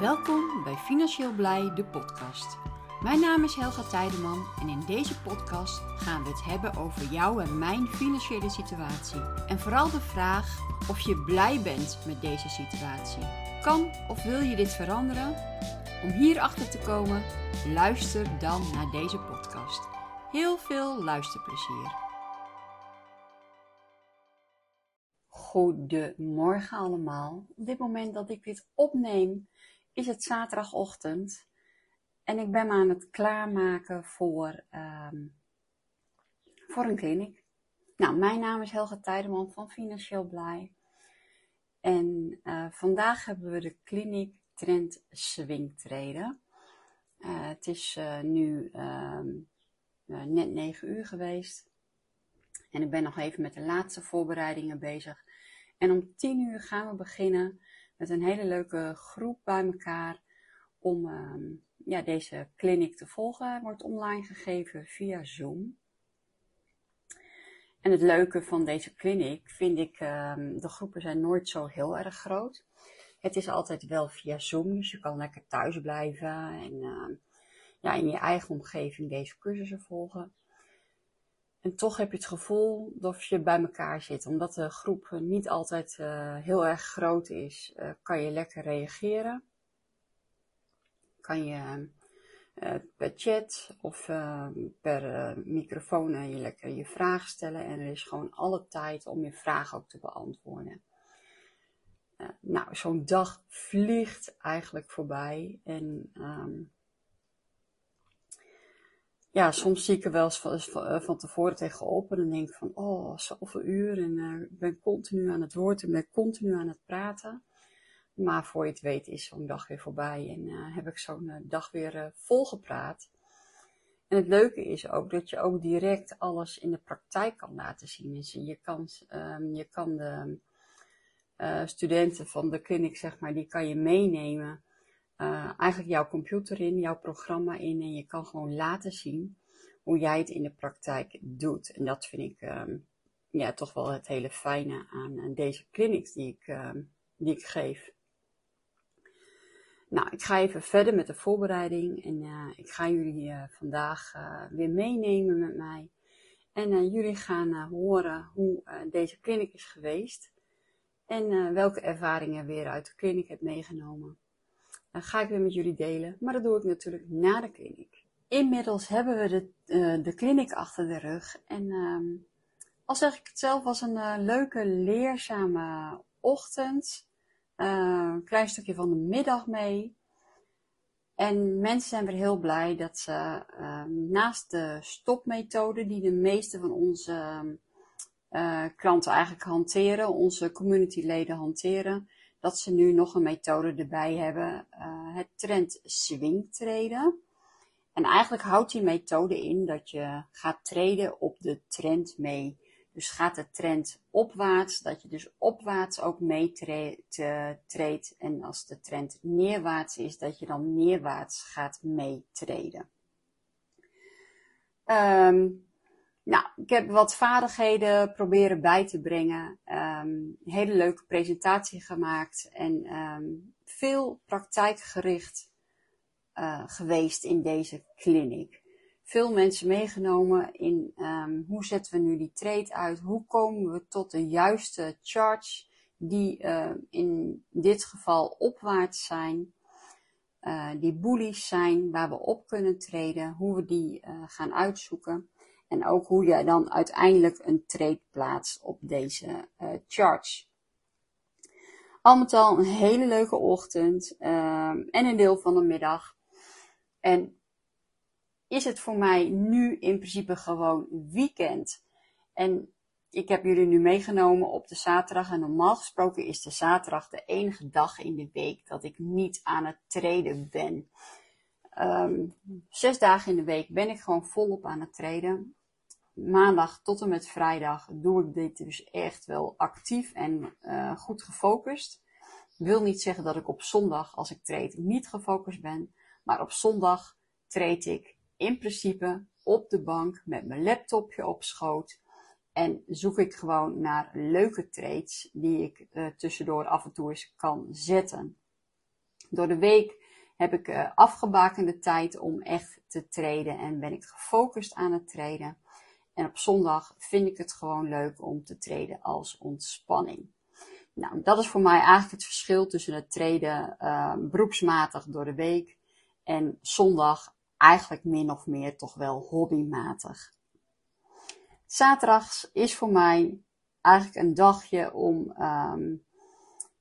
Welkom bij Financieel Blij, de podcast. Mijn naam is Helga Tijdeman en in deze podcast gaan we het hebben over jou en mijn financiële situatie. En vooral de vraag of je blij bent met deze situatie. Kan of wil je dit veranderen? Om hierachter te komen, luister dan naar deze podcast. Heel veel luisterplezier. Goedemorgen allemaal. Op dit moment dat ik dit opneem, is het zaterdagochtend. En ik ben me aan het klaarmaken voor, um, voor een kliniek. Nou, mijn naam is Helga Tijdeman van Financieel Blij. En uh, vandaag hebben we de kliniek Trend Swingtreden. Uh, het is uh, nu um, net 9 uur geweest. En ik ben nog even met de laatste voorbereidingen bezig. En om 10 uur gaan we beginnen met een hele leuke groep bij elkaar om um, ja, deze clinic te volgen. Wordt online gegeven via Zoom. En het leuke van deze clinic vind ik, um, de groepen zijn nooit zo heel erg groot. Het is altijd wel via Zoom, dus je kan lekker thuis blijven en uh, ja, in je eigen omgeving deze cursussen volgen. En toch heb je het gevoel dat je bij elkaar zit. Omdat de groep niet altijd uh, heel erg groot is, uh, kan je lekker reageren. Kan je per chat of per microfoon je lekker je vraag stellen. En er is gewoon alle tijd om je vraag ook te beantwoorden. nou, zo'n dag vliegt eigenlijk voorbij. En um, ja, soms zie ik er wel eens van, eh, van tevoren tegenop en dan denk ik van, oh, zoveel uur en uh, ik ben continu aan het woord en ben continu aan het praten. Maar voor je het weet is zo'n dag weer voorbij en uh, heb ik zo'n dag weer volgepraat. En het leuke is ook dat je ook direct alles in de praktijk kan laten zien. Dus je kan, um, je kan de studenten van de clinic, zeg maar, die kan je meenemen uh, eigenlijk jouw computer in, jouw programma in en je kan gewoon laten zien hoe jij het in de praktijk doet. En dat vind ik um, ja, toch wel het hele fijne aan, deze clinics die ik, um, die ik geef. Nou, ik ga even verder met de voorbereiding en uh, ik ga jullie uh, vandaag weer meenemen met mij. En jullie gaan horen hoe deze clinic is geweest en welke ervaringen weer uit de clinic heb meegenomen. Ga ik weer met jullie delen. Maar dat doe ik natuurlijk na de kliniek. Inmiddels hebben we de, uh, de kliniek achter de rug. En uh, al zeg ik het zelf, was een uh, leuke, leerzame ochtend. Eh, een klein stukje van de middag mee. En mensen zijn weer heel blij dat ze ehm, naast de stopmethode die de meeste van onze klanten eigenlijk hanteren, onze communityleden hanteren, dat ze nu nog een methode erbij hebben, uh, het trend swing treden. En eigenlijk houdt die methode in dat je gaat treden op de trend mee. Dus gaat de trend opwaarts, dat je dus opwaarts ook mee treedt. En als de trend neerwaarts is, dat je dan neerwaarts gaat meetreden. Um, nou, ik heb wat vaardigheden proberen bij te brengen. Um, hele leuke presentatie gemaakt en um, veel praktijkgericht uh, geweest in deze kliniek. Veel mensen meegenomen in um, hoe zetten we nu die trade uit? Hoe komen we tot de juiste charge die uh, in dit geval opwaarts zijn? Uh, die bullies zijn waar we op kunnen treden, hoe we die gaan uitzoeken. En ook hoe jij dan uiteindelijk een trade plaatst op deze uh, charge. Al met al een hele leuke ochtend uh, en een deel van de middag. En is het voor mij nu in principe gewoon weekend. En ik heb jullie nu meegenomen op de zaterdag. En normaal gesproken is de zaterdag de enige dag in de week dat ik niet aan het traden ben. Um, zes dagen in de week ben ik gewoon volop aan het traden. Maandag tot en met vrijdag doe ik dit dus echt wel actief en uh, goed gefocust. Wil niet zeggen dat ik op zondag, als ik treed, niet gefocust ben. Maar op zondag treed ik in principe op de bank met mijn laptopje op schoot. En zoek ik gewoon naar leuke trades die ik uh, tussendoor af en toe eens kan zetten. Door de week heb ik uh, afgebakende tijd om echt te traden en ben ik gefocust aan het traden. En op zondag vind ik het gewoon leuk om te traden als ontspanning. Nou, dat is voor mij eigenlijk het verschil tussen het traden uh, beroepsmatig door de week en zondag eigenlijk min of meer toch wel hobbymatig. Zaterdags is voor mij eigenlijk een dagje om um,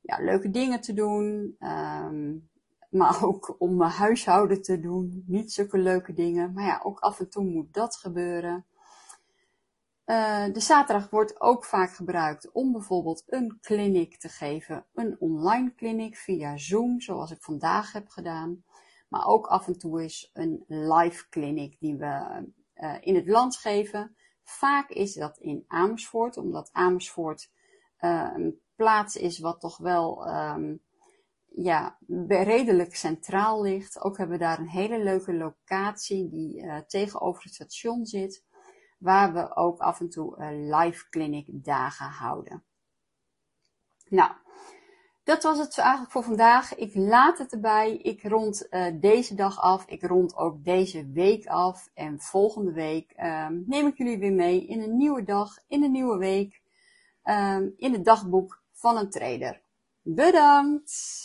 ja, leuke dingen te doen, um, maar ook om mijn huishouden te doen. Niet zulke leuke dingen, maar ja, ook af en toe moet dat gebeuren. Uh, de zaterdag wordt ook vaak gebruikt om bijvoorbeeld een clinic te geven, een online clinic via Zoom, zoals ik vandaag heb gedaan. Maar ook af en toe is een live clinic die we uh, in het land geven. Vaak is dat in Amersfoort, omdat Amersfoort uh, een plaats is wat toch wel um, ja, redelijk centraal ligt. Ook hebben we daar een hele leuke locatie die uh, tegenover het station zit, waar we ook af en toe uh, live clinic dagen houden. Nou, dat was het eigenlijk voor vandaag. Ik laat het erbij. Ik rond uh, deze dag af. Ik rond ook deze week af. En volgende week um, neem ik jullie weer mee in een nieuwe dag, in een nieuwe week, um, in het dagboek van een trader. Bedankt!